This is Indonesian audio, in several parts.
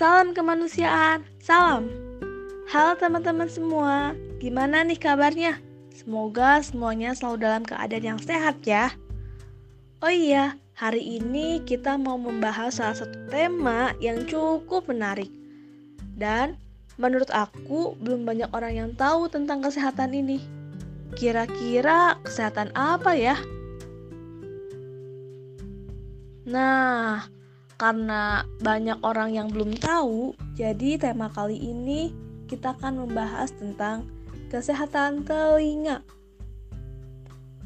Salam kemanusiaan, salam. Halo teman-teman semua, gimana nih kabarnya? Semoga semuanya selalu dalam keadaan yang sehat ya. Oh iya, hari ini kita mau membahas salah satu tema yang cukup menarik. Dan menurut aku belum banyak orang yang tahu tentang kesehatan ini. Kira-kira kesehatan apa ya? Nah, karena banyak orang yang belum tahu, jadi tema kali ini kita akan membahas tentang kesehatan telinga.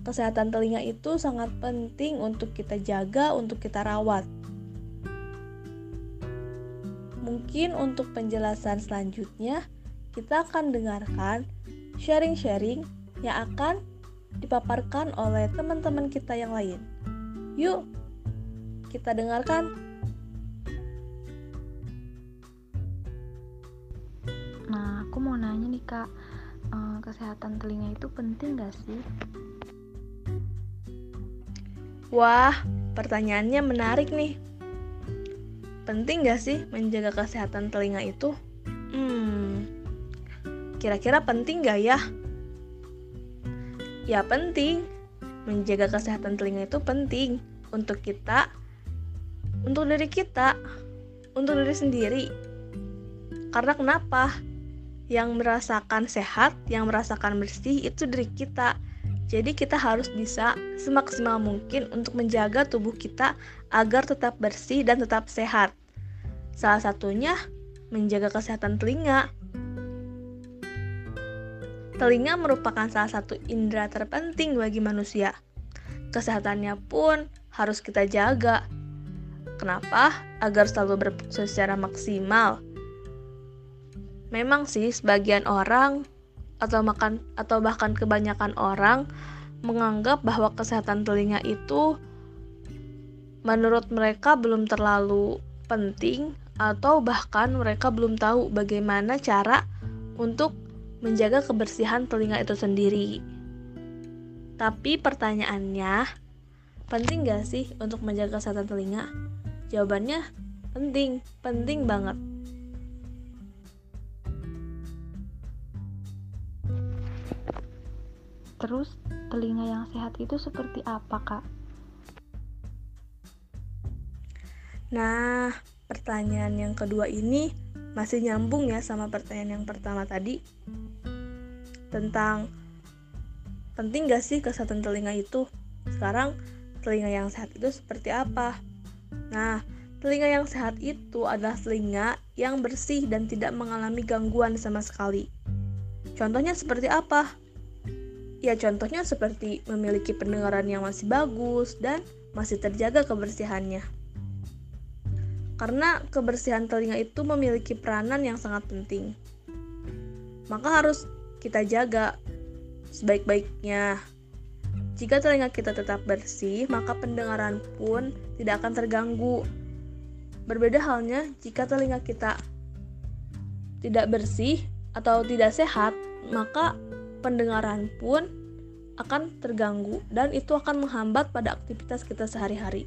Kesehatan telinga itu sangat penting untuk kita jaga, untuk kita rawat. Mungkin untuk penjelasan selanjutnya, kita akan dengarkan sharing-sharing yang akan dipaparkan oleh teman-teman kita yang lain. Yuk, kita dengarkan aku mau nanya nih kak. Uh, kesehatan telinga itu penting gak sih? Wah pertanyaannya menarik nih. Penting gak sih menjaga kesehatan telinga itu? Hmm kira-kira penting gak ya? Ya penting. Menjaga kesehatan telinga itu penting untuk kita untuk diri kita untuk diri sendiri. Karena kenapa yang merasakan sehat, yang merasakan bersih itu diri kita. Jadi kita harus bisa semaksimal mungkin untuk menjaga tubuh kita agar tetap bersih dan tetap sehat. Salah satunya menjaga kesehatan telinga. Telinga merupakan salah satu indera terpenting bagi manusia. Kesehatannya pun harus kita jaga. Kenapa? Agar selalu berfungsi secara maksimal Memang sih sebagian orang atau makan atau bahkan kebanyakan orang menganggap bahwa kesehatan telinga itu menurut mereka belum terlalu penting atau bahkan mereka belum tahu bagaimana cara untuk menjaga kebersihan telinga itu sendiri. Tapi pertanyaannya, penting gak sih untuk menjaga kesehatan telinga? Jawabannya penting, penting banget. Terus, telinga yang sehat itu seperti apa, Kak? Nah, pertanyaan yang kedua ini masih nyambung ya sama pertanyaan yang pertama tadi tentang penting gak sih kesehatan telinga itu? Sekarang telinga yang sehat itu seperti apa? Nah, telinga yang sehat itu adalah telinga yang bersih dan tidak mengalami gangguan sama sekali. Contohnya seperti apa? Ya contohnya seperti memiliki pendengaran yang masih bagus dan masih terjaga kebersihannya. Karena kebersihan telinga itu memiliki peranan yang sangat penting. Maka harus kita jaga sebaik-baiknya. Jika telinga kita tetap bersih, maka pendengaran pun tidak akan terganggu. Berbeda halnya jika telinga kita tidak bersih atau tidak sehat, maka pendengaran pun akan terganggu dan itu akan menghambat pada aktivitas kita sehari-hari.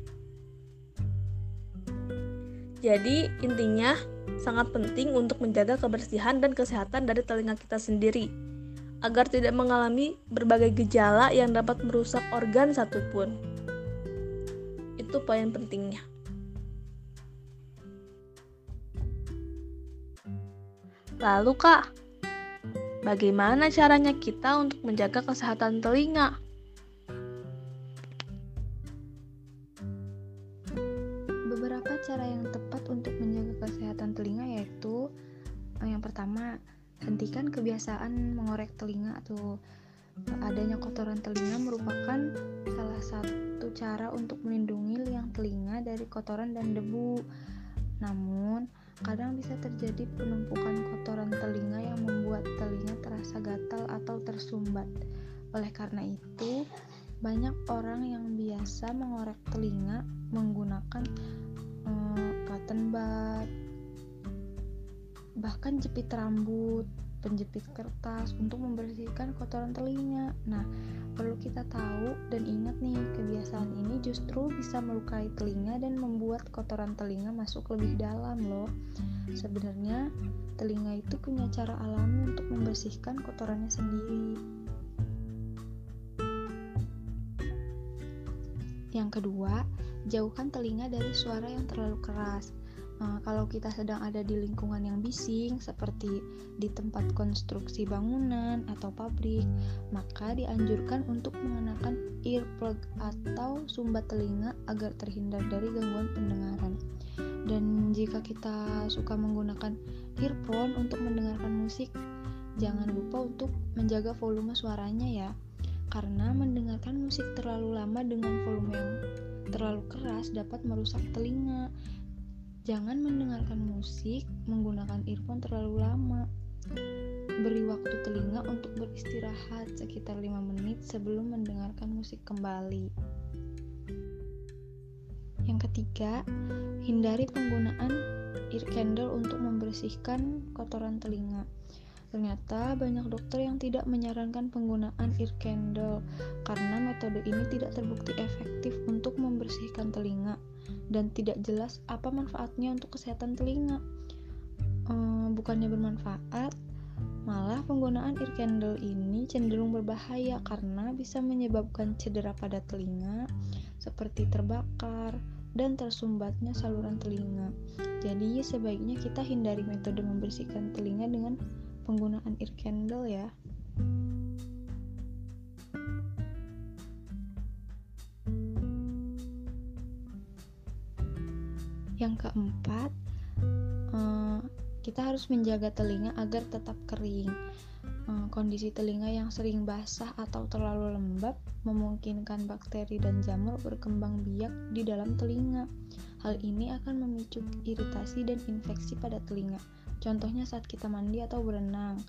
Jadi, intinya sangat penting untuk menjaga kebersihan dan kesehatan dari telinga kita sendiri agar tidak mengalami berbagai gejala yang dapat merusak organ satupun. Itu poin pentingnya. Lalu, Kak, Bagaimana caranya kita untuk menjaga kesehatan telinga? Beberapa cara yang tepat untuk menjaga kesehatan telinga yaitu eh, yang pertama, hentikan kebiasaan mengorek telinga atau adanya kotoran telinga merupakan salah satu cara untuk melindungi liang telinga dari kotoran dan debu. Namun, Kadang bisa terjadi penumpukan kotoran telinga yang membuat telinga terasa gatal atau tersumbat. Oleh karena itu, banyak orang yang biasa mengorek telinga menggunakan eh, cotton bud, bahkan jepit rambut, penjepit kertas untuk membersihkan kotoran telinga. Nah, perlu kita tahu Dan ingat nih, kebiasaan ini justru bisa melukai telinga dan membuat kotoran telinga masuk lebih dalam loh. Sebenarnya, telinga itu punya cara alami untuk membersihkan kotorannya sendiri. Yang kedua, jauhkan telinga dari suara yang terlalu keras. Nah, kalau kita sedang ada di lingkungan yang bising, seperti di tempat konstruksi bangunan atau pabrik, maka dianjurkan untuk mengenakan earplug atau sumbat telinga agar terhindar dari gangguan pendengaran. Dan jika kita suka menggunakan earphone untuk mendengarkan musik, jangan lupa untuk menjaga volume suaranya ya. Karena mendengarkan musik terlalu lama dengan volume yang terlalu keras dapat merusak telinga Jangan mendengarkan musik menggunakan earphone terlalu lama. Beri waktu telinga untuk beristirahat sekitar 5 menit sebelum mendengarkan musik kembali. Yang ketiga, hindari penggunaan ear candle untuk membersihkan kotoran telinga. Ternyata banyak dokter yang tidak menyarankan penggunaan ear candle karena metode ini tidak terbukti efektif untuk membersihkan telinga dan tidak jelas apa manfaatnya untuk kesehatan telinga. Ehm, bukannya bermanfaat, malah penggunaan ear candle ini cenderung berbahaya karena bisa menyebabkan cedera pada telinga seperti terbakar dan tersumbatnya saluran telinga. Jadi sebaiknya kita hindari metode membersihkan telinga dengan penggunaan ear candle ya. Yang keempat, uh, kita harus menjaga telinga agar tetap kering. Uh, kondisi telinga yang sering basah atau terlalu lembab memungkinkan bakteri dan jamur berkembang biak di dalam telinga. Hal ini akan memicu iritasi dan infeksi pada telinga. Contohnya saat kita mandi atau berenang.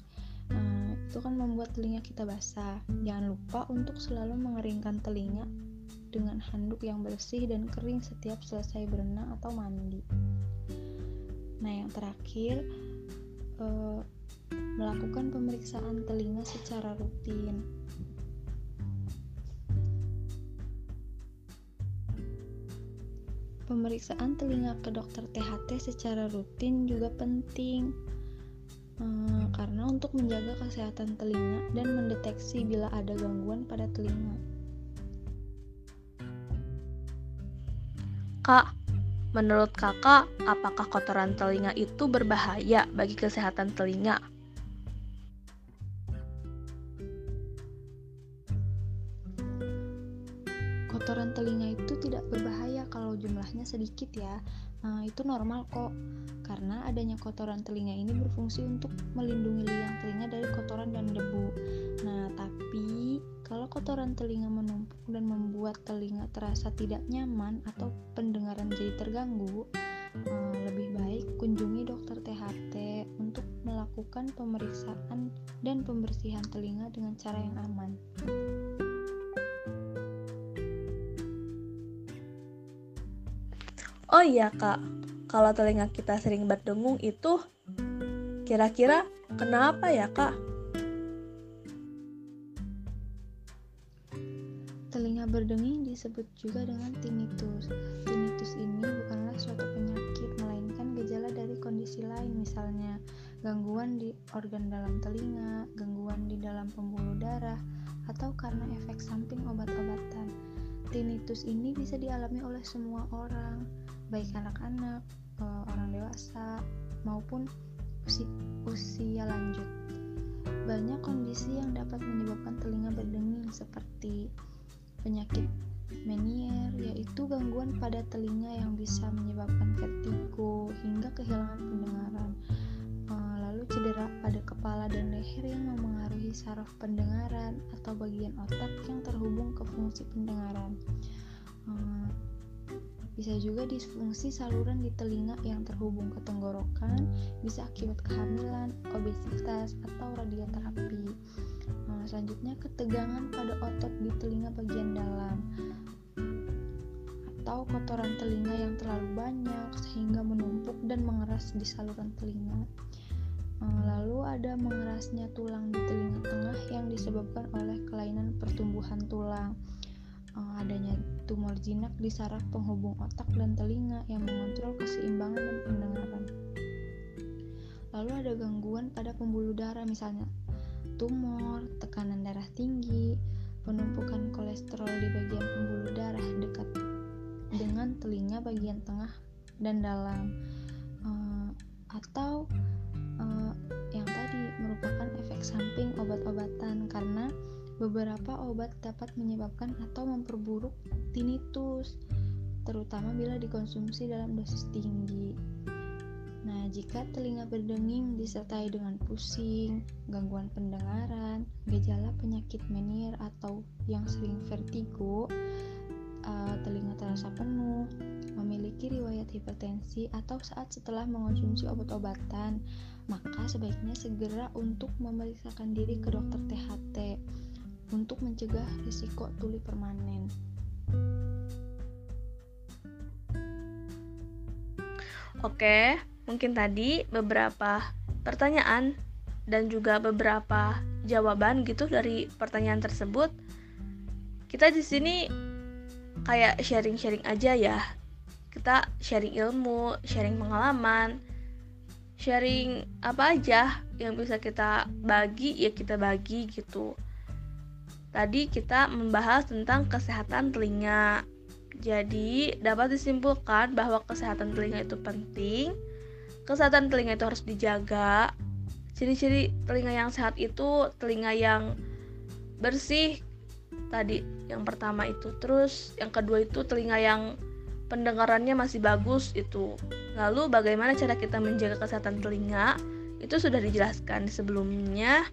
Uh, itu kan membuat telinga kita basah. Jangan lupa untuk selalu mengeringkan telinga dengan handuk yang bersih dan kering setiap selesai berenang atau mandi. Nah, yang terakhir, eh, melakukan pemeriksaan telinga secara rutin. Pemeriksaan telinga ke dokter THT secara rutin juga penting eh, karena untuk menjaga kesehatan telinga dan mendeteksi bila ada gangguan pada telinga. Kak, menurut kakak, apakah kotoran telinga itu berbahaya bagi kesehatan telinga? Kotoran telinga itu tidak berbahaya kalau jumlahnya sedikit ya. Nah, itu normal kok, karena adanya kotoran telinga ini berfungsi untuk melindungi liang telinga dari kotoran dan debu. Nah, tapi kalau kotoran telinga menumpuk dan membuat telinga terasa tidak nyaman atau pendengaran jadi terganggu, eh, lebih baik kunjungi dokter THT untuk melakukan pemeriksaan dan pembersihan telinga dengan cara yang aman. Oh iya kak, kalau telinga kita sering berdengung itu kira-kira kenapa ya kak? Telinga berdenging disebut juga dengan tinnitus. Tinnitus ini bukanlah suatu penyakit, melainkan gejala dari kondisi lain, misalnya gangguan di organ dalam telinga, gangguan di dalam pembuluh darah, atau karena efek samping obat-obatan. Tinnitus ini bisa dialami oleh semua orang, baik anak-anak, eh, orang dewasa, maupun usia, lanjut. Banyak kondisi yang dapat menyebabkan telinga berdenging seperti penyakit Meniere yaitu gangguan pada telinga yang bisa menyebabkan vertigo hingga kehilangan pendengaran. Eh, lalu cedera pada kepala dan leher yang memengaruhi saraf pendengaran atau bagian otak yang terhubung ke fungsi pendengaran. Bisa juga disfungsi saluran di telinga yang terhubung ke tenggorokan, bisa akibat kehamilan, obesitas, atau radioterapi selanjutnya ketegangan pada otot di telinga bagian dalam atau kotoran telinga yang terlalu banyak sehingga menumpuk dan mengeras di saluran telinga. Eh, lalu ada mengerasnya tulang di telinga tengah yang disebabkan oleh kelainan pertumbuhan tulang. Uh, adanya tumor jinak di saraf penghubung otak dan telinga yang mengontrol keseimbangan dan pendengaran. Lalu ada gangguan pada pembuluh darah misalnya tumor, tekanan darah tinggi, penumpukan kolesterol di bagian pembuluh darah dekat dengan telinga bagian tengah dan dalam uh, atau uh, yang tadi merupakan efek samping obat-obatan karena beberapa obat dapat menyebabkan atau memperburuk tinnitus terutama bila dikonsumsi dalam dosis tinggi. Nah, jika telinga berdenging disertai dengan pusing, gangguan pendengaran, gejala penyakit menir atau yang sering vertigo, uh, telinga terasa penuh, memiliki riwayat hipertensi atau saat setelah mengonsumsi obat-obatan, maka sebaiknya segera untuk memeriksakan diri ke dokter THT untuk mencegah risiko tuli permanen. Oke, mungkin tadi beberapa pertanyaan dan juga beberapa jawaban gitu dari pertanyaan tersebut. Kita di sini kayak sharing-sharing aja ya kita sharing ilmu sharing pengalaman sharing apa aja yang bisa kita bagi ya kita bagi gitu tadi kita membahas tentang kesehatan telinga. Jadi dapat disimpulkan bahwa kesehatan telinga itu penting. Kesehatan telinga itu harus dijaga. Ciri-ciri telinga yang sehat itu telinga yang bersih tadi. Yang pertama itu terus yang kedua itu telinga yang pendengarannya masih bagus itu. Lalu bagaimana cara kita menjaga kesehatan telinga? Itu sudah dijelaskan sebelumnya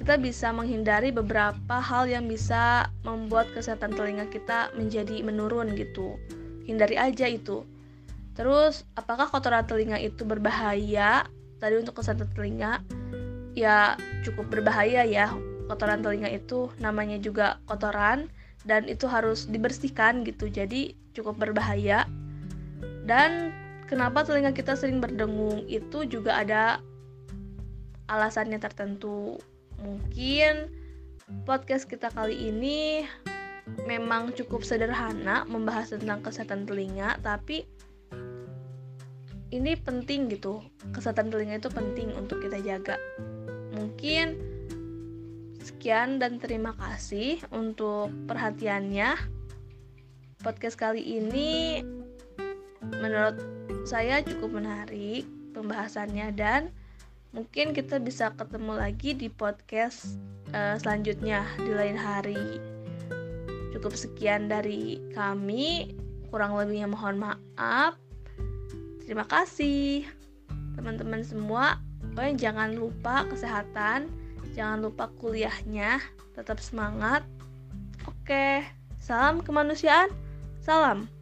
kita bisa menghindari beberapa hal yang bisa membuat kesehatan telinga kita menjadi menurun gitu. Hindari aja itu. Terus apakah kotoran telinga itu berbahaya? Tadi untuk kesehatan telinga ya cukup berbahaya ya. Kotoran telinga itu namanya juga kotoran dan itu harus dibersihkan gitu. Jadi cukup berbahaya. Dan kenapa telinga kita sering berdengung? Itu juga ada alasannya tertentu mungkin podcast kita kali ini memang cukup sederhana membahas tentang kesehatan telinga tapi ini penting gitu kesehatan telinga itu penting untuk kita jaga mungkin Sekian dan terima kasih untuk perhatiannya. Podcast kali ini menurut saya cukup menarik pembahasannya dan mungkin kita bisa ketemu lagi di podcast uh, selanjutnya di lain hari. Cukup sekian dari kami, kurang lebihnya mohon maaf. Terima kasih teman-teman semua. Oh, jangan lupa kesehatan Jangan lupa kuliahnya, tetap semangat. Oke, salam kemanusiaan. Salam.